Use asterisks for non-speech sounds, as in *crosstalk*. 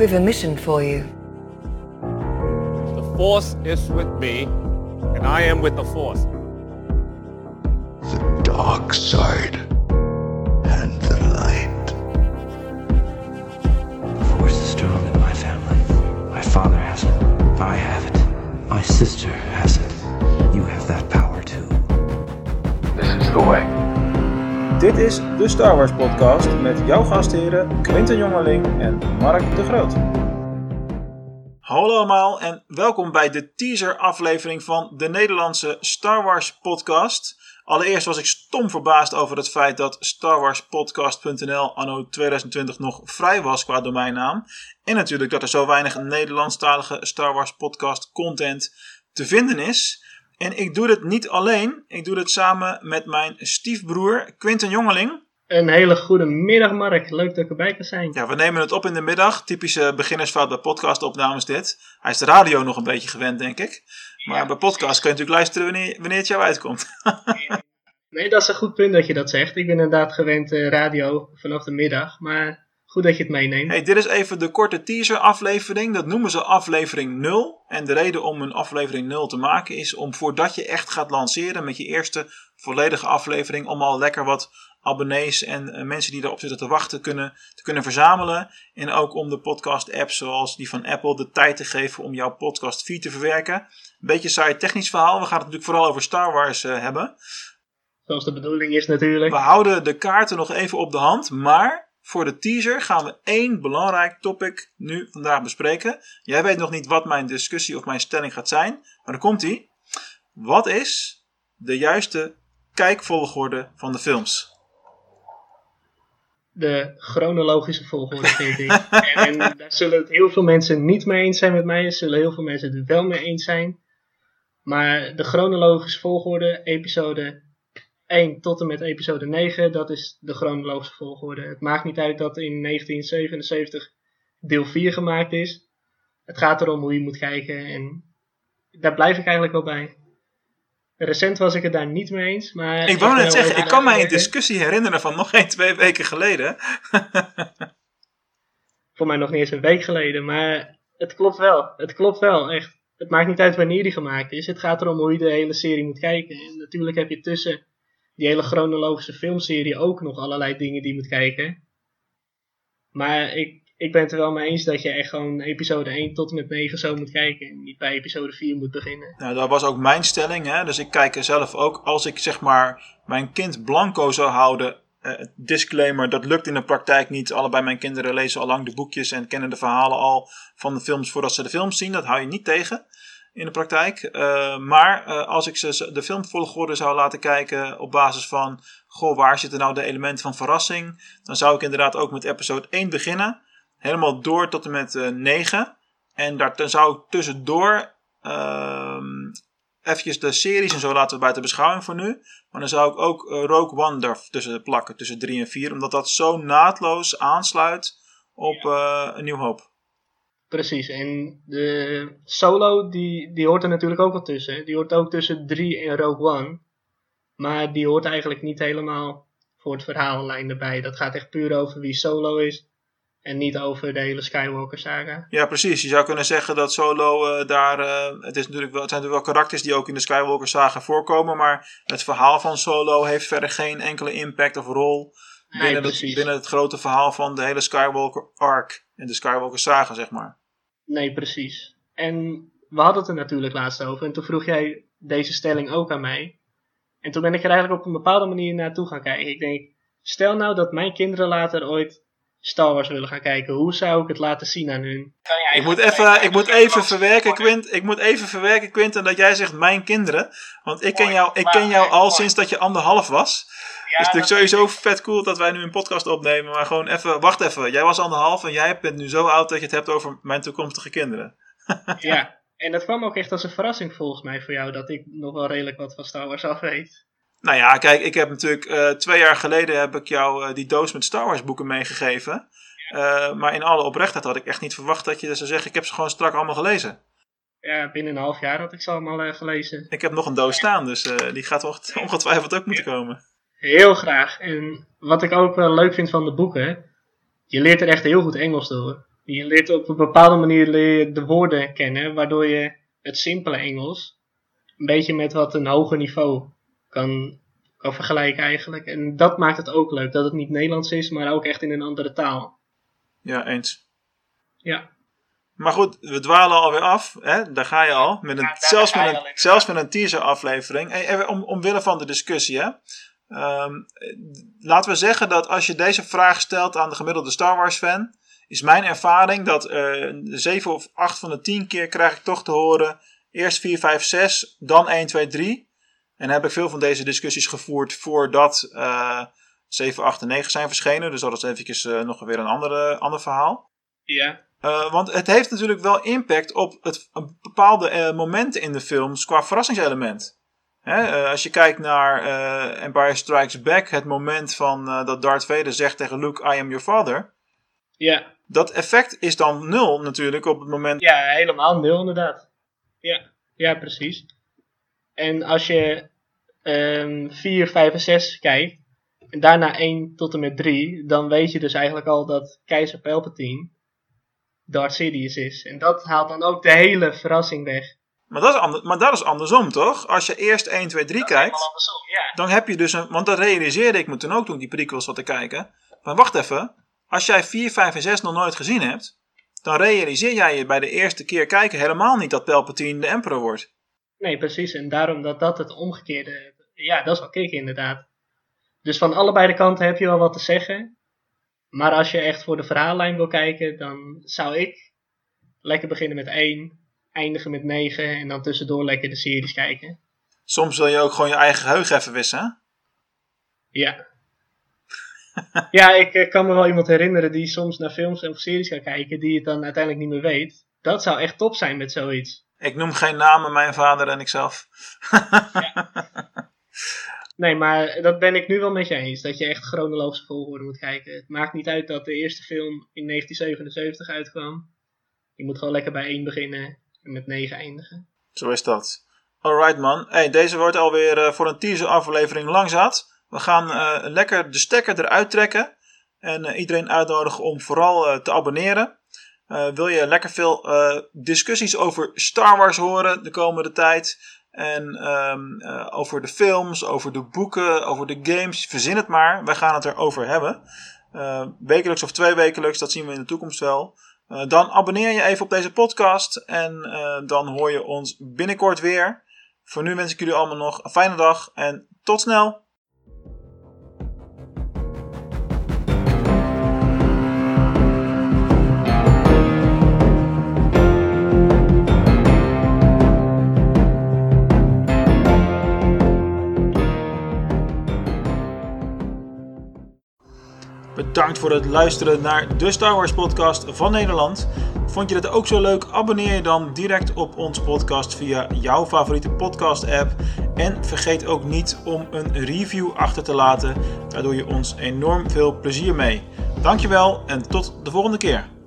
We have a mission for you. The Force is with me, and I am with the Force. The dark side is de Star Wars podcast met jouw gastheren Quinten Jongeling en Mark de Groot. Hallo allemaal en welkom bij de teaser aflevering van de Nederlandse Star Wars podcast. Allereerst was ik stom verbaasd over het feit dat starwarspodcast.nl anno 2020 nog vrij was qua domeinnaam. En natuurlijk dat er zo weinig Nederlandstalige Star Wars podcast content te vinden is. En ik doe dit niet alleen, ik doe dit samen met mijn stiefbroer Quinten Jongeling. Een hele goede middag, Mark. Leuk dat ik erbij kan zijn. Ja, we nemen het op in de middag. Typische beginnersfout bij podcastopnames dit. Hij is de radio nog een beetje gewend, denk ik. Maar bij podcast kun je natuurlijk luisteren wanneer, wanneer het jou uitkomt. *laughs* Nee, dat is een goed punt dat je dat zegt. Ik ben inderdaad gewend eh, radio vanaf de middag. Maar goed dat je het meeneemt. hey, dit is even de korte teaser aflevering. Dat noemen ze aflevering 0. En de reden om een aflevering 0 te maken is om voordat je echt gaat lanceren met je eerste volledige aflevering. Om al lekker wat abonnees en eh, mensen die erop zitten te wachten kunnen, te kunnen verzamelen. En ook om de podcast apps zoals die van Apple de tijd te geven om jouw podcast feed te verwerken. Een beetje saai technisch verhaal. We gaan het natuurlijk vooral over Star Wars eh, hebben. Zoals de bedoeling is natuurlijk. We houden de kaarten nog even op de hand, maar voor de teaser gaan we één belangrijk topic nu vandaag bespreken. Jij weet nog niet wat mijn discussie of mijn stelling gaat zijn, maar dan komt ie. Wat is de juiste kijkvolgorde van de films? De chronologische volgorde, vind ik. en, en daar zullen het heel veel mensen niet mee eens zijn met mij. Er zullen heel veel mensen het wel mee eens zijn. Maar de chronologische volgorde, episode 1 tot en met episode 9, dat is de chronologische volgorde. Het maakt niet uit dat in 1977 deel 4 gemaakt is. Het gaat erom hoe je moet kijken en daar blijf ik eigenlijk wel bij. Recent was ik het daar niet mee eens, maar... Ik wou net zeggen, ik kan mij een discussie herinneren van nog geen twee weken geleden. *laughs* Voor mij nog niet eens een week geleden, maar het klopt wel. Het klopt wel, echt. Het maakt niet uit wanneer die gemaakt is. Het gaat erom hoe je de hele serie moet kijken. En natuurlijk heb je tussen die hele chronologische filmserie ook nog allerlei dingen die je moet kijken. Maar ik, ik ben het er wel mee eens dat je echt gewoon episode 1 tot en met 9 zo moet kijken. En niet bij episode 4 moet beginnen. Nou, dat was ook mijn stelling. Hè? Dus ik kijk er zelf ook. Als ik zeg maar mijn kind blanco zou houden. eh, disclaimer, dat lukt in de praktijk niet. Allebei mijn kinderen lezen al lang de boekjes en kennen de verhalen al van de films voordat ze de films zien. Dat hou je niet tegen in de praktijk. Eh, maar eh, als ik ze de filmvolgorde zou laten kijken op basis van... Goh, waar zitten nou de elementen van verrassing? Dan zou ik inderdaad ook met episode 1 beginnen. Helemaal door tot en met eh 9. En daar, dan zou ik tussendoor ehm eventjes de series en zo laten we buiten beschouwing voor nu. Maar dan zou ik ook Rogue One er tussen plakken, tussen 3 en 4. Omdat dat zo naadloos aansluit op een nieuw hoop. Precies, en de solo die, die hoort er natuurlijk ook wel tussen. Die hoort ook tussen 3 en Rogue One. Maar die hoort eigenlijk niet helemaal voor het verhaallijn erbij. Dat gaat echt puur over wie solo is. En niet over de hele Skywalker saga. Ja, precies. Je zou kunnen zeggen dat Solo eh, daar... eh, het, is natuurlijk wel, het zijn natuurlijk wel karakters die ook in de Skywalker saga voorkomen. Maar het verhaal van Solo heeft verder geen enkele impact of rol... Nee, binnen, het, binnen het grote verhaal van de hele Skywalker arc. En de Skywalker saga, zeg maar. Nee, precies. En we hadden het er natuurlijk laatst over. En toen vroeg jij deze stelling ook aan mij. En toen ben ik er eigenlijk op een bepaalde manier naartoe gaan kijken. Ik denk, stel nou dat mijn kinderen later ooit Star Wars willen gaan kijken. Hoe zou ik het laten zien aan hun? Ik moet even, ik moet even verwerken, Quint. Ik moet even verwerken, Quinten, dat jij zegt mijn kinderen. Want ik ken jou, ik ken jou al sinds dat je anderhalf was. dus het is natuurlijk sowieso vet cool dat wij nu een podcast opnemen. Maar gewoon even, wacht even. Jij was anderhalf en jij bent nu zo oud dat je het hebt over mijn toekomstige kinderen. Ja, en dat kwam ook echt als een verrassing volgens mij voor jou. Dat ik nog wel redelijk wat van Star Wars af weet. Nou ja, kijk, ik heb natuurlijk eh, twee jaar geleden heb ik jou eh, die doos met Star Wars boeken meegegeven. Eh, maar in alle oprechtheid had ik echt niet verwacht dat je zou zeggen, ik heb ze gewoon strak allemaal gelezen. Ja, binnen een half jaar had ik ze allemaal gelezen. Ik heb nog een doos staan, dus die gaat onget- ongetwijfeld ook moeten komen. Heel graag. En wat ik ook wel leuk vind van de boeken, je leert er echt heel goed Engels door. Je leert op een bepaalde manier leer je de woorden kennen, waardoor je het simpele Engels een beetje met wat een hoger niveau kan, kan vergelijken eigenlijk. En dat maakt het ook leuk, dat het niet Nederlands is, maar ook echt in een andere taal. Ja, eens. Ja, Maar goed, we dwalen alweer af. Hè? Daar ga je al. Met een, Ja, zelfs, met je een, zelfs met een teaser aflevering. Hey, even om, omwille van de discussie. Hè? Ehm, laten we zeggen dat als je deze vraag stelt aan de gemiddelde Star Wars fan. Is mijn ervaring dat eh 7 of 8 van de 10 keer krijg ik toch te horen. Eerst 4, 5, 6, dan 1, 2, 3. En heb ik veel van deze discussies gevoerd voordat eh 7, 8 en 9 zijn verschenen. Dus dat is eventjes eh, nog weer een andere, ander verhaal. ja, Uh, want het heeft natuurlijk wel impact op het, een bepaalde eh, momenten in de films qua verrassingselement. Hè, eh, als je kijkt naar eh, Empire Strikes Back, het moment van eh, dat Darth Vader zegt tegen Luke, I am your father. ja, Dat effect is dan nul natuurlijk op het moment. ja, helemaal nul inderdaad. Ja, ja, precies. En als je ehm 4, 5 en 6 kijkt, en daarna 1 tot en met 3, dan weet je dus eigenlijk al dat Keizer Palpatine Darth Sidious is. En dat haalt dan ook de hele verrassing weg. Maar dat, is ander, maar dat is andersom toch? Als je eerst 1, 2, 3 kijkt, ja. dan heb je dus een. Want dat realiseerde ik me toen ook toen ik die prequels zat te kijken. Maar wacht even, als jij 4, 5 en 6 nog nooit gezien hebt, dan realiseer jij je bij de eerste keer kijken helemaal niet dat Palpatine de Emperor wordt. Nee, precies. En daarom dat dat het omgekeerde... Ja, dat is wel kicken inderdaad. Dus van allebei de kanten heb je wel wat te zeggen. Maar als je echt voor de verhaallijn wil kijken, dan zou ik lekker beginnen met 1, eindigen met 9 en dan tussendoor lekker de series kijken. Soms wil je ook gewoon je eigen geheugen even wissen. Hè? Ja. *laughs* ja, ik eh, kan me wel iemand herinneren die soms naar films en series gaat kijken die het dan uiteindelijk niet meer weet. Dat zou echt top zijn met zoiets. Ik noem geen namen, mijn vader en ikzelf. *laughs* Nee, maar dat ben ik nu wel met je eens. Dat je echt chronologische volgorde moet kijken. Het maakt niet uit dat de eerste film in 1977 uitkwam. Je moet gewoon lekker bij 1 beginnen en met 9 eindigen. Zo is dat. Alright man. Deze wordt alweer eh, voor een teaser aflevering lang zat. We gaan eh, lekker de stekker eruit trekken. En eh, iedereen uitnodigen om vooral te abonneren. Wil je lekker veel discussies over Star Wars horen de komende tijd? En eh, over de films, over de boeken, over de games. Verzin het maar. Wij gaan het erover hebben. Eh, wekelijks of twee wekelijks, dat zien we in de toekomst wel. Eh, dan abonneer je even op deze podcast. En dan hoor je ons binnenkort weer. Voor nu wens ik jullie allemaal nog een fijne dag. En tot snel. Voor het luisteren naar de Star Wars podcast van Nederland. Vond je dit ook zo leuk? Abonneer je dan direct op ons podcast via jouw favoriete podcast app. En vergeet ook niet om een review achter te laten. Daar doe je ons enorm veel plezier mee. Dankjewel en tot de volgende keer.